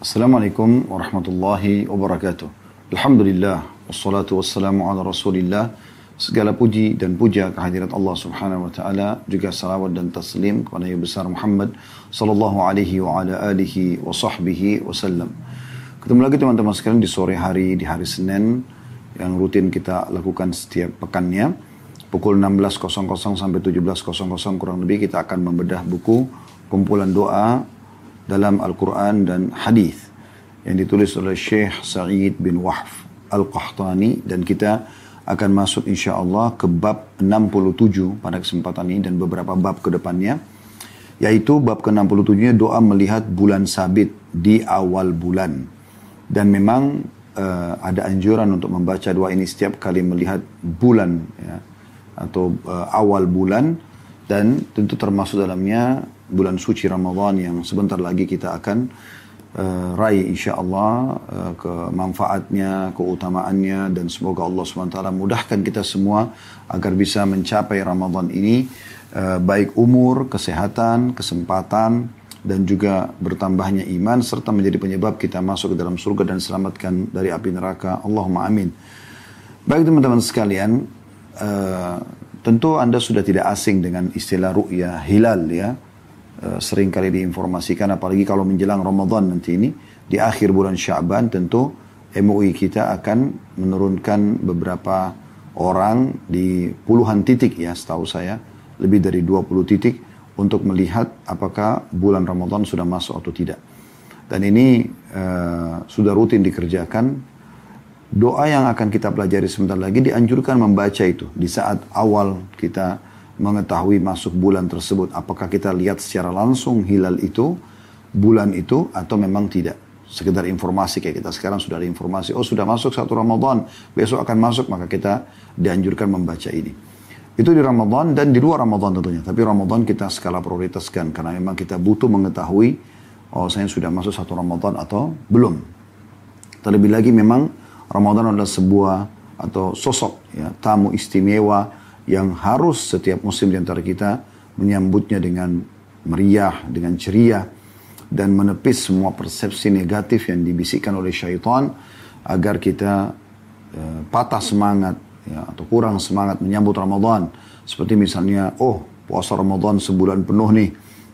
Assalamualaikum warahmatullahi wabarakatuh. Alhamdulillah, wassalatu wassalamu ala rasulillah. Segala puji dan puja kehadirat Allah subhanahu wa ta'ala. Juga salawat dan taslim kepada Nabi besar Muhammad sallallahu alaihi wa ala alihi wa sahbihi wasallam. Ketemu lagi teman-teman sekalian di sore hari, di hari Senin. Yang rutin kita lakukan setiap pekannya. Pukul 16.00 sampai 17.00 kurang lebih kita akan membedah buku kumpulan doa dalam Al-Quran dan hadis yang ditulis oleh Syekh Sa'id bin Wahf Al-Qahtani. Dan kita akan masuk insya Allah ke bab 67 pada kesempatan ini dan beberapa bab ke depannya. Yaitu bab ke-67 nya doa melihat bulan sabit di awal bulan. Dan memang uh, ada anjuran untuk membaca doa ini setiap kali melihat bulan ya, atau uh, awal bulan. Dan tentu termasuk dalamnya bulan suci Ramadan yang sebentar lagi kita akan uh, raih insya Allah uh, kemanfaatnya, keutamaannya dan semoga Allah SWT mudahkan kita semua agar bisa mencapai Ramadan ini uh, baik umur, kesehatan, kesempatan dan juga bertambahnya iman serta menjadi penyebab kita masuk ke dalam surga dan selamatkan dari api neraka. Allahumma amin. Baik teman-teman sekalian, uh, tentu Anda sudah tidak asing dengan istilah ru'ya hilal ya Eh, sering kali diinformasikan apalagi kalau menjelang Ramadan nanti ini di akhir bulan Syaban tentu MUI kita akan menurunkan beberapa orang di puluhan titik ya setahu saya lebih dari 20 titik untuk melihat apakah bulan Ramadan sudah masuk atau tidak. Dan ini uh, sudah rutin dikerjakan. Doa yang akan kita pelajari sebentar lagi dianjurkan membaca itu di saat awal kita mengetahui masuk bulan tersebut. Apakah kita lihat secara langsung hilal itu, bulan itu, atau memang tidak. Sekedar informasi kayak kita sekarang sudah ada informasi, oh sudah masuk satu Ramadan, besok akan masuk, maka kita dianjurkan membaca ini. Itu di Ramadan dan di luar Ramadan tentunya. Tapi Ramadan kita skala prioritaskan karena memang kita butuh mengetahui oh saya sudah masuk satu Ramadan atau belum. Terlebih lagi memang Ramadan adalah sebuah atau sosok ya, tamu istimewa yang harus setiap muslim di antara kita menyambutnya dengan meriah, dengan ceria, dan menepis semua persepsi negatif yang dibisikkan oleh syaitan agar kita uh, patah semangat ya, atau kurang semangat menyambut Ramadan. Seperti misalnya, oh puasa Ramadan sebulan penuh nih,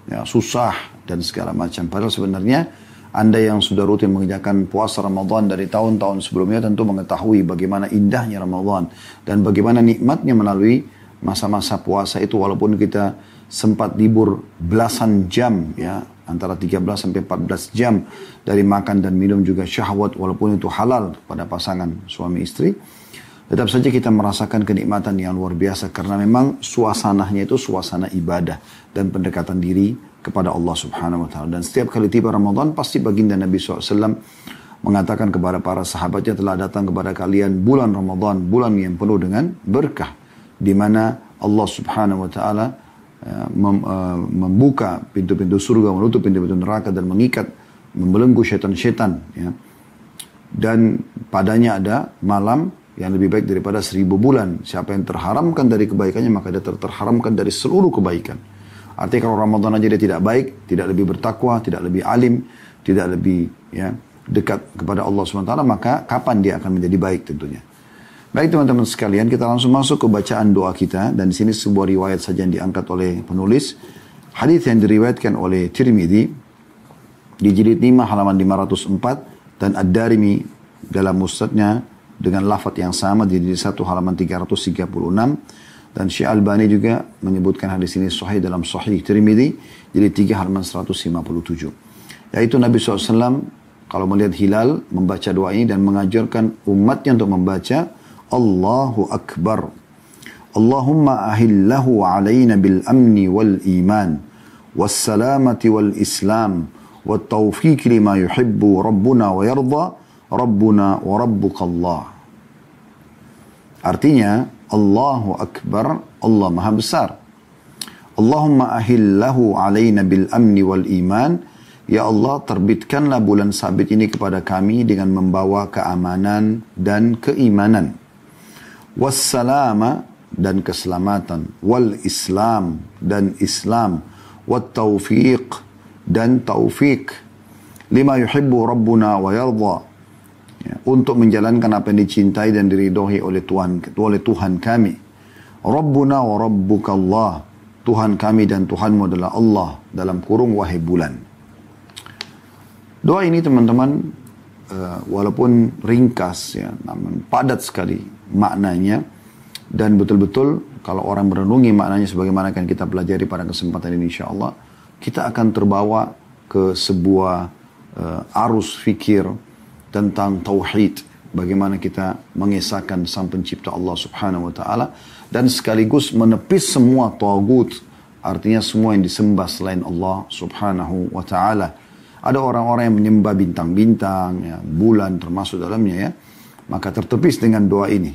ya, susah dan segala macam. Padahal sebenarnya anda yang sudah rutin mengerjakan puasa Ramadan dari tahun-tahun sebelumnya tentu mengetahui bagaimana indahnya Ramadan dan bagaimana nikmatnya melalui masa-masa puasa itu. Walaupun kita sempat libur belasan jam ya antara 13 sampai 14 jam dari makan dan minum juga syahwat walaupun itu halal pada pasangan suami istri tetap saja kita merasakan kenikmatan yang luar biasa. Karena memang suasananya itu suasana ibadah dan pendekatan diri kepada Allah Subhanahu wa taala. Dan setiap kali tiba Ramadan pasti baginda Nabi SAW mengatakan kepada para sahabatnya telah datang kepada kalian bulan Ramadan, bulan yang penuh dengan berkah di mana Allah Subhanahu wa taala mem, uh, membuka pintu-pintu surga, menutup pintu-pintu neraka dan mengikat membelenggu setan-setan ya. Dan padanya ada malam yang lebih baik daripada seribu bulan. Siapa yang terharamkan dari kebaikannya maka dia terharamkan dari seluruh kebaikan. Artinya kalau Ramadan aja dia tidak baik, tidak lebih bertakwa, tidak lebih alim, tidak lebih ya dekat kepada Allah SWT, maka kapan dia akan menjadi baik tentunya. Baik teman-teman sekalian, kita langsung masuk ke bacaan doa kita dan di sini sebuah riwayat saja yang diangkat oleh penulis. Hadis yang diriwayatkan oleh Tirmidzi di jilid 5 halaman 504 dan Ad-Darimi dalam musnadnya dengan lafaz yang sama di jilid 1 halaman 336 dan Syekh Albani juga menyebutkan hadis ini sahih dalam sahih Tirmidzi jadi 3 halaman 157. Yaitu Nabi SAW kalau melihat hilal membaca doa ini dan mengajarkan umatnya untuk membaca Allahu Akbar. Allahumma ahillahu alaina bil amni wal iman was salamati wal islam yuhibbu rabbuna wa yarda rabbuna wa rabbuka Allah. Artinya Allahu Akbar, Allah Maha Besar. Allahumma ahillahu alaina bil amni wal iman. Ya Allah, terbitkanlah bulan sabit ini kepada kami dengan membawa keamanan dan keimanan. Wassalama dan keselamatan. Wal Islam dan Islam. Wat taufiq dan taufik. lima yuhibbu rabbuna wa yardha ya, untuk menjalankan apa yang dicintai dan diridhoi oleh Tuhan oleh Tuhan kami. Rabbuna wa rabbuka Allah. Tuhan kami dan Tuhanmu adalah Allah dalam kurung wahai bulan. Doa ini teman-teman uh, walaupun ringkas ya namun padat sekali maknanya. Dan betul-betul kalau orang merenungi maknanya sebagaimana akan kita pelajari pada kesempatan ini insya Allah kita akan terbawa ke sebuah uh, arus fikir tentang tauhid bagaimana kita mengesahkan sang pencipta Allah subhanahu wa ta'ala dan sekaligus menepis semua tagut artinya semua yang disembah selain Allah subhanahu wa ta'ala. Ada orang-orang yang menyembah bintang-bintang ya, bulan termasuk dalamnya ya. Maka tertepis dengan doa ini.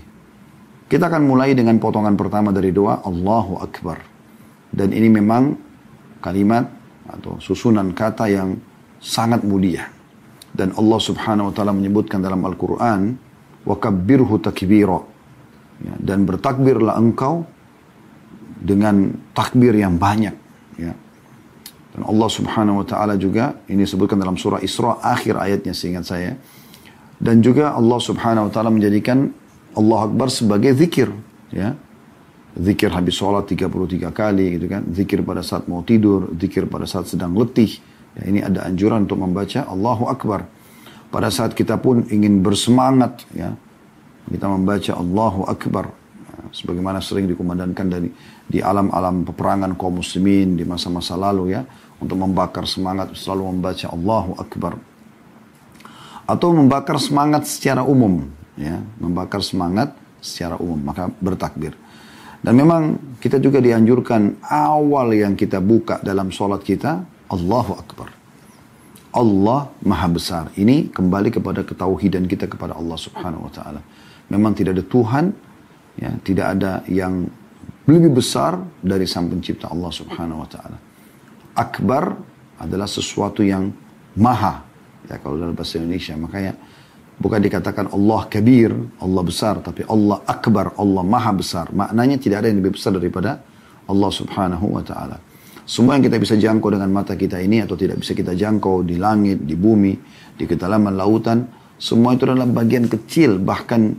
Kita akan mulai dengan potongan pertama dari doa Allahu Akbar. Dan ini memang kalimat atau susunan kata yang sangat mulia dan Allah Subhanahu wa taala menyebutkan dalam Al-Qur'an wa kabbirhu takbira ya, dan bertakbirlah engkau dengan takbir yang banyak ya. Dan Allah Subhanahu wa taala juga ini disebutkan dalam surah Isra akhir ayatnya seingat saya. Dan juga Allah Subhanahu wa taala menjadikan Allah Akbar sebagai zikir ya. Zikir habis sholat 33 kali gitu kan. Zikir pada saat mau tidur, zikir pada saat sedang letih. Ya, ini ada anjuran untuk membaca Allahu Akbar. Pada saat kita pun ingin bersemangat ya, kita membaca Allahu Akbar. Ya, sebagaimana sering dikumandangkan dari di alam-alam peperangan kaum muslimin di masa-masa lalu ya untuk membakar semangat selalu membaca Allahu Akbar atau membakar semangat secara umum ya membakar semangat secara umum maka bertakbir dan memang kita juga dianjurkan awal yang kita buka dalam sholat kita Allahu Akbar Allah Maha Besar. Ini kembali kepada ketauhidan kita kepada Allah Subhanahu wa taala. Memang tidak ada Tuhan, ya, tidak ada yang lebih besar dari Sang Pencipta Allah Subhanahu wa taala. Akbar adalah sesuatu yang maha. Ya kalau dalam bahasa Indonesia makanya bukan dikatakan Allah kabir, Allah besar, tapi Allah akbar, Allah maha besar. Maknanya tidak ada yang lebih besar daripada Allah Subhanahu wa taala. Semua yang kita bisa jangkau dengan mata kita ini atau tidak bisa kita jangkau di langit, di bumi, di kedalaman lautan, semua itu adalah bagian kecil bahkan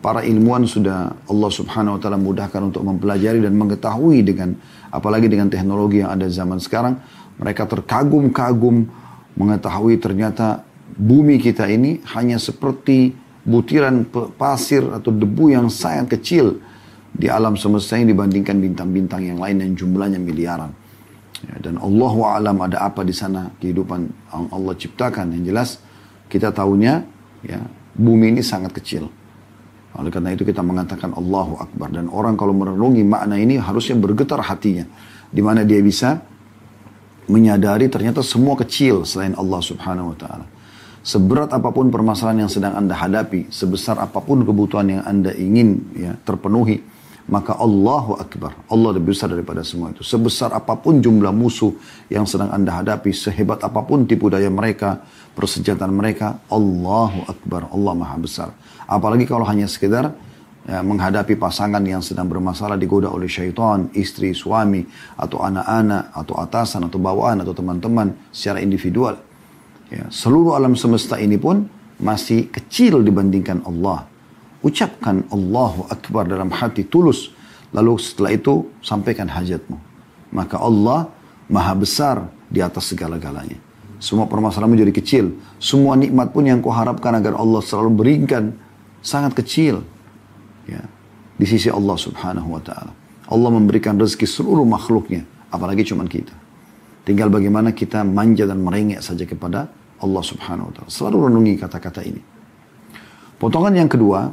para ilmuwan sudah Allah Subhanahu wa taala mudahkan untuk mempelajari dan mengetahui dengan apalagi dengan teknologi yang ada zaman sekarang, mereka terkagum-kagum mengetahui ternyata bumi kita ini hanya seperti butiran pasir atau debu yang sangat kecil di alam semesta ini dibandingkan bintang-bintang yang lain yang jumlahnya miliaran. Ya, dan Allah alam ada apa di sana kehidupan yang Allah ciptakan. Yang jelas kita tahunya ya bumi ini sangat kecil. Oleh karena itu kita mengatakan Allahu Akbar. Dan orang kalau merenungi makna ini harusnya bergetar hatinya. Di mana dia bisa menyadari ternyata semua kecil selain Allah Subhanahu wa taala. Seberat apa pun permasalahan yang sedang Anda hadapi, sebesar apa pun kebutuhan yang Anda ingin ya terpenuhi, maka Allahu Akbar. Allah lebih besar daripada semua itu. Sebesar apa pun jumlah musuh yang sedang anda hadapi, sehebat apa pun tipu daya mereka, persenjataan mereka, Allahu Akbar. Allah Maha Besar. Apalagi kalau hanya sekedar ya, menghadapi pasangan yang sedang bermasalah digoda oleh syaitan, istri, suami, atau anak-anak, atau atasan, atau bawaan, atau teman-teman secara individual. Ya, seluruh alam semesta ini pun masih kecil dibandingkan Allah. Ucapkan Allahu Akbar dalam hati tulus. Lalu setelah itu sampaikan hajatmu. Maka Allah maha besar di atas segala-galanya. Semua permasalahanmu jadi kecil. Semua nikmat pun yang kau harapkan agar Allah selalu berikan sangat kecil. Ya, di sisi Allah subhanahu wa ta'ala. Allah memberikan rezeki seluruh makhluknya. Apalagi cuma kita. Tinggal bagaimana kita manja dan merengek saja kepada Allah subhanahu wa ta'ala. Selalu renungi kata-kata ini. Potongan yang kedua,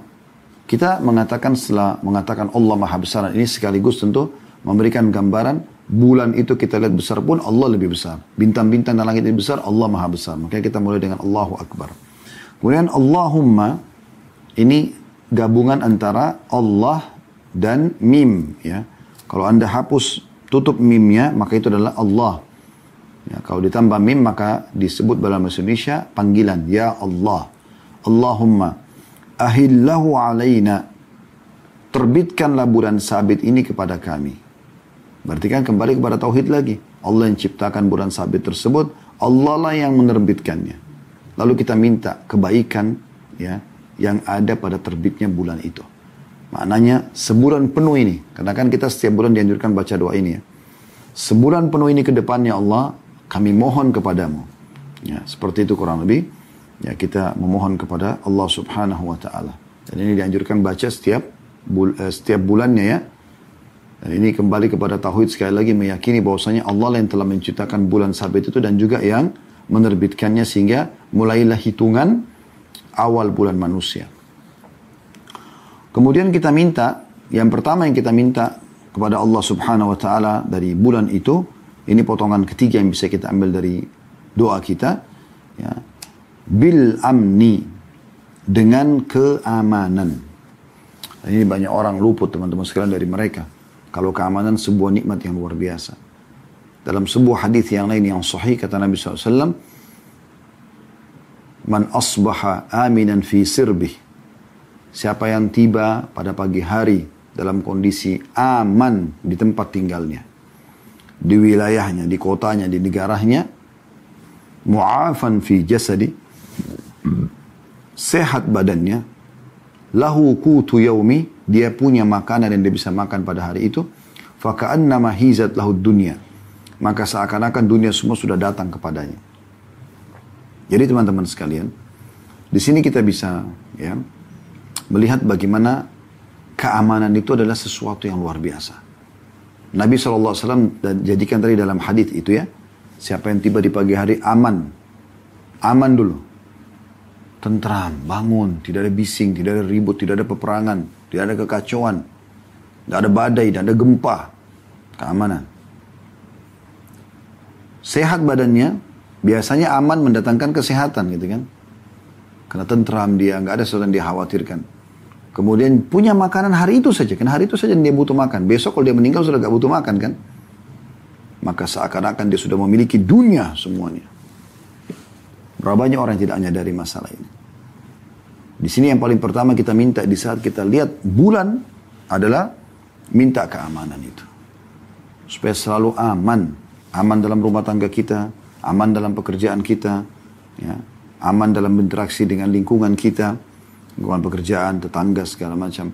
kita mengatakan setelah mengatakan Allah Maha Besar ini sekaligus tentu memberikan gambaran bulan itu kita lihat besar pun Allah lebih besar. Bintang-bintang dan langit lebih besar, Allah Maha Besar. Makanya kita mulai dengan Allahu Akbar. Kemudian Allahumma ini gabungan antara Allah dan mim ya. Kalau Anda hapus tutup mimnya maka itu adalah Allah. Ya, kalau ditambah mim maka disebut dalam bahasa Indonesia panggilan ya Allah. Allahumma ahillahu alaina terbitkanlah bulan sabit ini kepada kami. Berarti kan kembali kepada tauhid lagi. Allah yang ciptakan bulan sabit tersebut, Allah lah yang menerbitkannya. Lalu kita minta kebaikan ya yang ada pada terbitnya bulan itu. Maknanya sebulan penuh ini, karena kan kita setiap bulan dianjurkan baca doa ini ya. Sebulan penuh ini ke depannya Allah, kami mohon kepadamu. Ya, seperti itu kurang lebih. Ya, kita memohon kepada Allah Subhanahu wa taala. Dan ini dianjurkan baca setiap bul eh, setiap bulannya ya. Dan ini kembali kepada tauhid sekali lagi meyakini bahwasanya Allah yang telah menciptakan bulan sabit itu dan juga yang menerbitkannya sehingga mulailah hitungan awal bulan manusia. Kemudian kita minta, yang pertama yang kita minta kepada Allah subhanahu wa ta'ala dari bulan itu, ini potongan ketiga yang bisa kita ambil dari doa kita, ya, bil amni, dengan keamanan. Ini banyak orang luput teman-teman sekalian dari mereka. Kalau keamanan sebuah nikmat yang luar biasa. Dalam sebuah hadis yang lain yang sahih kata Nabi SAW, Man asbaha aminan fi sirbih. Siapa yang tiba pada pagi hari dalam kondisi aman di tempat tinggalnya. Di wilayahnya, di kotanya, di negaranya. Mu'afan fi jasadi. Sehat badannya. Lahu kutu yaumi. Dia punya makanan yang dia bisa makan pada hari itu. Faka'annama hizat lahu dunia. Maka seakan-akan dunia semua sudah datang kepadanya. Jadi teman-teman sekalian, di sini kita bisa ya melihat bagaimana keamanan itu adalah sesuatu yang luar biasa. Nabi SAW jadikan tadi dalam hadis itu ya, siapa yang tiba di pagi hari aman, aman dulu, tentram, bangun, tidak ada bising, tidak ada ribut, tidak ada peperangan, tidak ada kekacauan, tidak ada badai, tidak ada gempa, keamanan. Sehat badannya, Biasanya aman mendatangkan kesehatan gitu kan. Karena tentram dia, nggak ada sesuatu yang dia khawatirkan. Kemudian punya makanan hari itu saja, kan hari itu saja dia butuh makan. Besok kalau dia meninggal sudah nggak butuh makan kan. Maka seakan-akan dia sudah memiliki dunia semuanya. Berapa banyak orang yang tidak menyadari masalah ini. Di sini yang paling pertama kita minta di saat kita lihat bulan adalah minta keamanan itu. Supaya selalu aman. Aman dalam rumah tangga kita, aman dalam pekerjaan kita, ya, aman dalam interaksi dengan lingkungan kita, lingkungan pekerjaan, tetangga segala macam,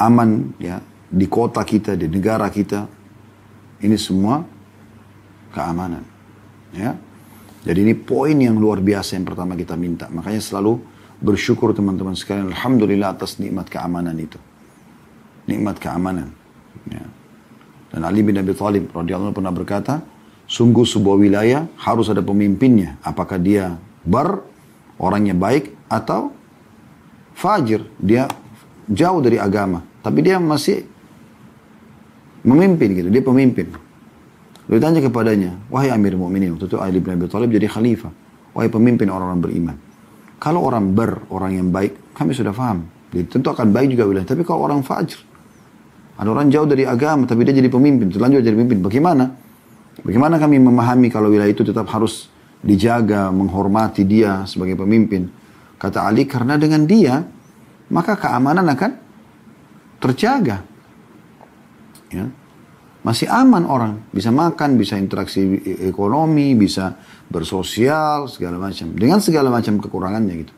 aman ya di kota kita, di negara kita, ini semua keamanan, ya. Jadi ini poin yang luar biasa yang pertama kita minta. Makanya selalu bersyukur teman-teman sekalian. Alhamdulillah atas nikmat keamanan itu. Nikmat keamanan. Ya. Dan Ali bin Abi Thalib radhiyallahu pernah berkata, Sungguh sebuah wilayah harus ada pemimpinnya. Apakah dia bar, orangnya baik, atau fajir, dia jauh dari agama. Tapi dia masih memimpin gitu, dia pemimpin. Lalu tanya kepadanya, wahai Amir Mu'minin, waktu itu Ali bin Abi Thalib jadi khalifah. Wahai pemimpin orang-orang beriman. Kalau orang ber, orang yang baik, kami sudah paham. Jadi tentu akan baik juga wilayah. Tapi kalau orang fajr, ada orang jauh dari agama, tapi dia jadi pemimpin, terlanjur jadi pemimpin. Bagaimana? Bagaimana kami memahami kalau wilayah itu tetap harus dijaga, menghormati dia sebagai pemimpin? Kata Ali, karena dengan dia, maka keamanan akan terjaga. Ya. Masih aman orang, bisa makan, bisa interaksi ekonomi, bisa bersosial, segala macam. Dengan segala macam kekurangannya gitu.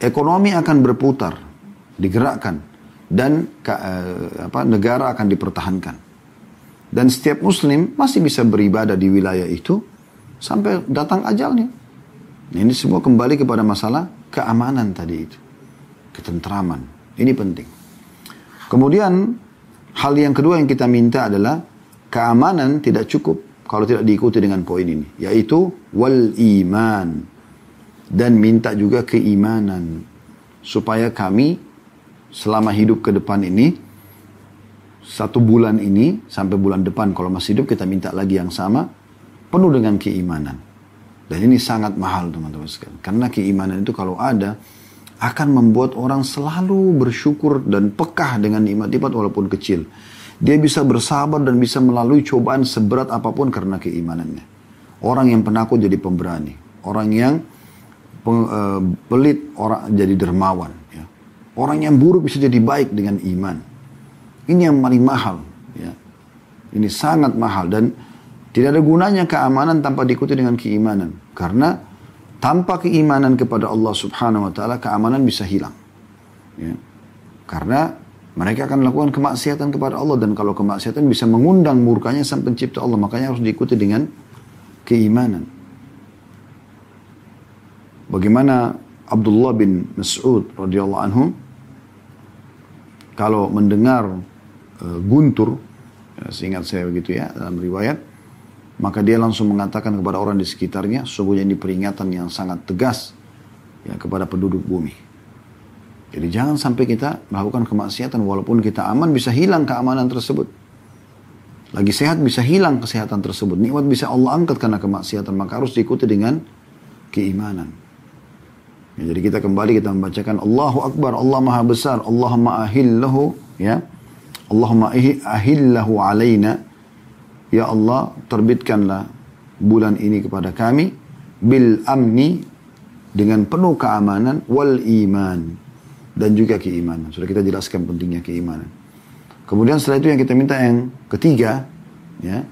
Ekonomi akan berputar, digerakkan, dan eh, apa, negara akan dipertahankan. Dan setiap muslim masih bisa beribadah di wilayah itu sampai datang ajalnya. Ini semua kembali kepada masalah keamanan tadi itu. Ketentraman. Ini penting. Kemudian hal yang kedua yang kita minta adalah keamanan tidak cukup kalau tidak diikuti dengan poin ini. Yaitu wal iman. Dan minta juga keimanan. Supaya kami selama hidup ke depan ini satu bulan ini sampai bulan depan kalau masih hidup kita minta lagi yang sama penuh dengan keimanan. Dan ini sangat mahal teman-teman sekalian. Karena keimanan itu kalau ada akan membuat orang selalu bersyukur dan pekah dengan nikmat-nikmat walaupun kecil. Dia bisa bersabar dan bisa melalui cobaan seberat apa pun karena keimanannya. Orang yang penakut jadi pemberani. Orang yang eh, pelit orang jadi dermawan. Ya. Orang yang buruk bisa jadi baik dengan iman. Ini yang paling mahal. Ya. Ini sangat mahal dan Tidak ada gunanya keamanan tanpa diikuti dengan keimanan. Karena tanpa keimanan kepada Allah subhanahu wa ta'ala, keamanan bisa hilang. Ya. Karena mereka akan melakukan kemaksiatan kepada Allah. Dan kalau kemaksiatan bisa mengundang murkanya sang pencipta Allah. Makanya harus diikuti dengan keimanan. Bagaimana Abdullah bin Mas'ud radhiyallahu anhu kalau mendengar uh, guntur, ya, seingat saya begitu ya dalam riwayat, maka dia langsung mengatakan kepada orang di sekitarnya, sungguhnya ini peringatan yang sangat tegas ya kepada penduduk bumi. Jadi jangan sampai kita melakukan kemaksiatan walaupun kita aman bisa hilang keamanan tersebut. Lagi sehat bisa hilang kesehatan tersebut. Nikmat bisa Allah angkat karena kemaksiatan. Maka harus diikuti dengan keimanan. Ya, jadi kita kembali kita membacakan Allahu Akbar, Allah Maha Besar, Allahumma ahillahu ya. Allahumma ahillahu alaina Ya Allah, terbitkanlah bulan ini kepada kami bil amni dengan penuh keamanan wal iman dan juga keimanan. Sudah kita jelaskan pentingnya keimanan. Kemudian setelah itu yang kita minta yang ketiga, ya.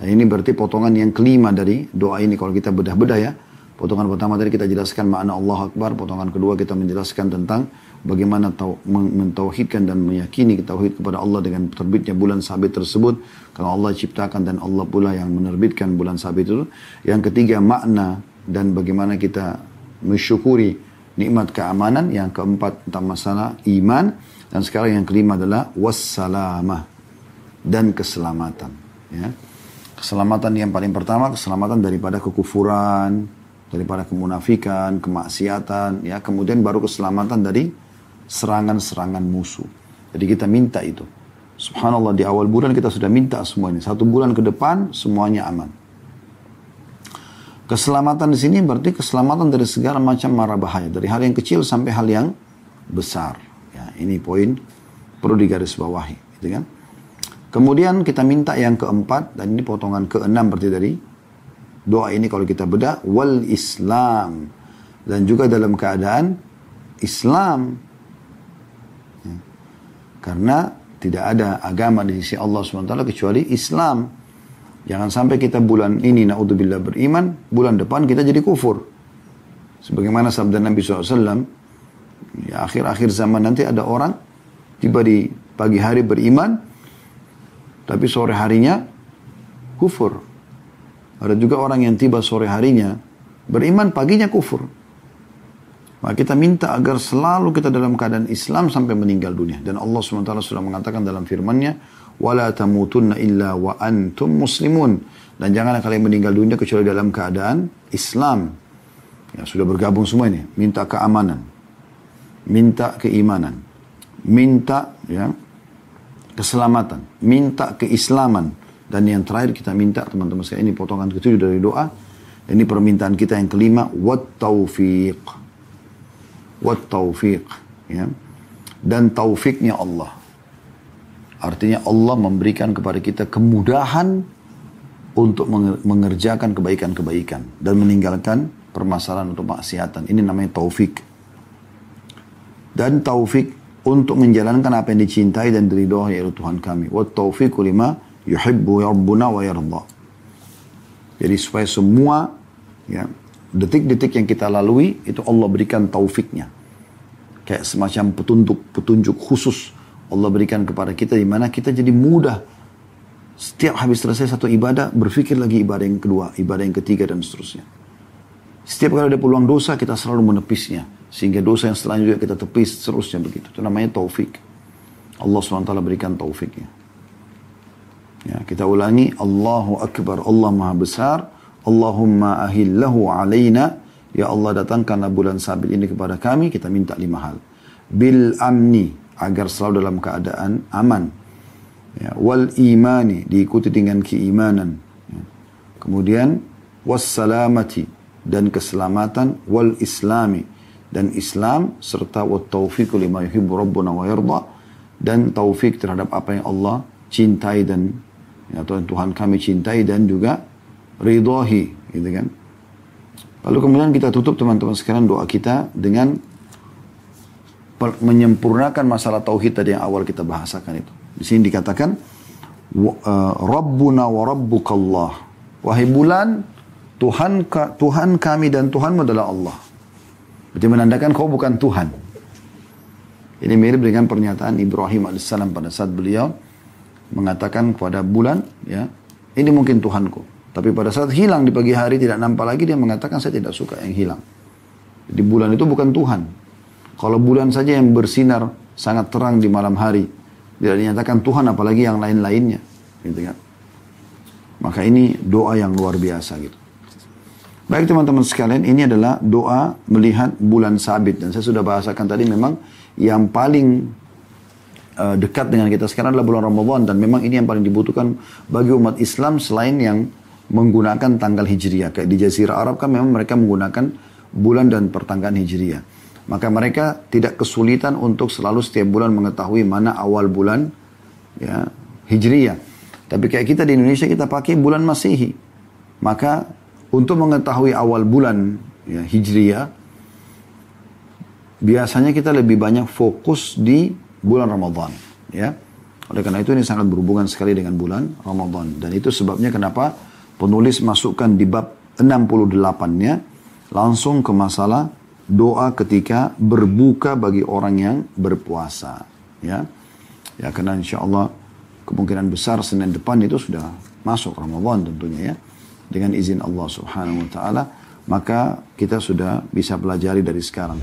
Nah, ini berarti potongan yang kelima dari doa ini kalau kita bedah-bedah ya. Potongan pertama tadi kita jelaskan makna Allah Akbar, potongan kedua kita menjelaskan tentang bagaimana tau, mentauhidkan dan meyakini tauhid kepada Allah dengan terbitnya bulan sabit tersebut. Karena Allah ciptakan dan Allah pula yang menerbitkan bulan sabit itu. Yang ketiga makna dan bagaimana kita mensyukuri nikmat keamanan. Yang keempat tentang masalah iman. Dan sekarang yang kelima adalah wassalamah dan keselamatan ya. Keselamatan yang paling pertama keselamatan daripada kekufuran daripada kemunafikan kemaksiatan ya. Kemudian baru keselamatan dari serangan-serangan musuh. Jadi kita minta itu. Subhanallah di awal bulan kita sudah minta semua ini. Satu bulan ke depan semuanya aman. Keselamatan di sini berarti keselamatan dari segala macam mara bahaya. Dari hal yang kecil sampai hal yang besar. Ya, ini poin perlu digarisbawahi. Gitu kan? Kemudian kita minta yang keempat, dan ini potongan keenam berarti dari doa ini kalau kita bedah, wal Islam. Dan juga dalam keadaan Islam karena tidak ada agama di sisi Allah SWT kecuali Islam. Jangan sampai kita bulan ini na'udzubillah beriman, bulan depan kita jadi kufur. Sebagaimana sabda Nabi SAW, ya akhir-akhir zaman nanti ada orang tiba di pagi hari beriman, tapi sore harinya kufur. Ada juga orang yang tiba sore harinya beriman, paginya kufur. Maka kita minta agar selalu kita dalam keadaan Islam sampai meninggal dunia. Dan Allah SWT sudah mengatakan dalam firmannya, وَلَا تَمُوتُنَّ إِلَّا وَأَنْتُمْ مُسْلِمُونَ Dan janganlah kalian meninggal dunia kecuali dalam keadaan Islam. Ya, sudah bergabung semua ini. Minta keamanan. Minta keimanan. Minta ya, keselamatan. Minta keislaman. Dan yang terakhir kita minta teman-teman saya ini potongan ketujuh dari doa. Ini permintaan kita yang kelima. وَالتَّوْفِيقِ taufiq ya. Dan taufiknya Allah. Artinya Allah memberikan kepada kita kemudahan untuk mengerjakan kebaikan-kebaikan dan meninggalkan permasalahan untuk maksiatan. Ini namanya taufik. Dan taufik untuk menjalankan apa yang dicintai dan diridhoi oleh Tuhan kami. Wa taufiqu lima yuhibbu rabbuna wa yarda. Jadi supaya semua ya detik-detik yang kita lalui itu Allah berikan taufiknya. Kayak semacam petunjuk petunjuk khusus Allah berikan kepada kita di mana kita jadi mudah setiap habis selesai satu ibadah berpikir lagi ibadah yang kedua, ibadah yang ketiga dan seterusnya. Setiap kali ada peluang dosa kita selalu menepisnya sehingga dosa yang selanjutnya kita tepis seterusnya begitu. Itu namanya taufik. Allah SWT berikan taufiknya. Ya, kita ulangi Allahu Akbar, Allah Maha Besar, Allahumma ahillahu alaina. Ya Allah datangkanlah bulan sabit ini kepada kami. Kita minta lima hal. Bil amni. Agar selalu dalam keadaan aman. Ya, wal imani. Diikuti dengan keimanan. Ya. Kemudian. Wassalamati. Dan keselamatan. Wal islami. Dan Islam. Serta wat taufiq lima yuhibbu rabbuna wa yarda. Dan taufik terhadap apa yang Allah cintai dan ya, Tuhan kami cintai dan juga ridhahi gitu kan. Lalu kemudian kita tutup teman-teman sekarang doa kita dengan menyempurnakan masalah tauhid tadi yang awal kita bahasakan itu. Di sini dikatakan uh, Rabbuna wa Rabbukallah. Wahai bulan, Tuhan Tuhan kami dan Tuhanmu adalah Allah. Berarti menandakan kau bukan Tuhan. Ini mirip dengan pernyataan Ibrahim AS pada saat beliau mengatakan kepada bulan, ya, ini mungkin Tuhanku. Tapi pada saat hilang di pagi hari tidak nampak lagi dia mengatakan saya tidak suka yang hilang. Jadi bulan itu bukan Tuhan. Kalau bulan saja yang bersinar sangat terang di malam hari tidak dinyatakan Tuhan apalagi yang lain-lainnya, gitu kan? Maka ini doa yang luar biasa gitu. Baik teman-teman sekalian, ini adalah doa melihat bulan sabit. Dan saya sudah bahasakan tadi memang yang paling uh, dekat dengan kita sekarang adalah bulan Ramadan. Dan memang ini yang paling dibutuhkan bagi umat Islam selain yang menggunakan tanggal Hijriah. Kayak di Jazirah Arab kan memang mereka menggunakan bulan dan pertanggaan Hijriah. Maka mereka tidak kesulitan untuk selalu setiap bulan mengetahui mana awal bulan ya, Hijriah. Tapi kayak kita di Indonesia kita pakai bulan Masehi. Maka untuk mengetahui awal bulan ya, Hijriah, biasanya kita lebih banyak fokus di bulan Ramadan. Ya. Oleh karena itu ini sangat berhubungan sekali dengan bulan Ramadan. Dan itu sebabnya kenapa penulis masukkan di bab 68-nya langsung ke masalah doa ketika berbuka bagi orang yang berpuasa. Ya, ya karena insya Allah kemungkinan besar Senin depan itu sudah masuk Ramadan tentunya ya. Dengan izin Allah subhanahu wa ta'ala. Maka kita sudah bisa pelajari dari sekarang.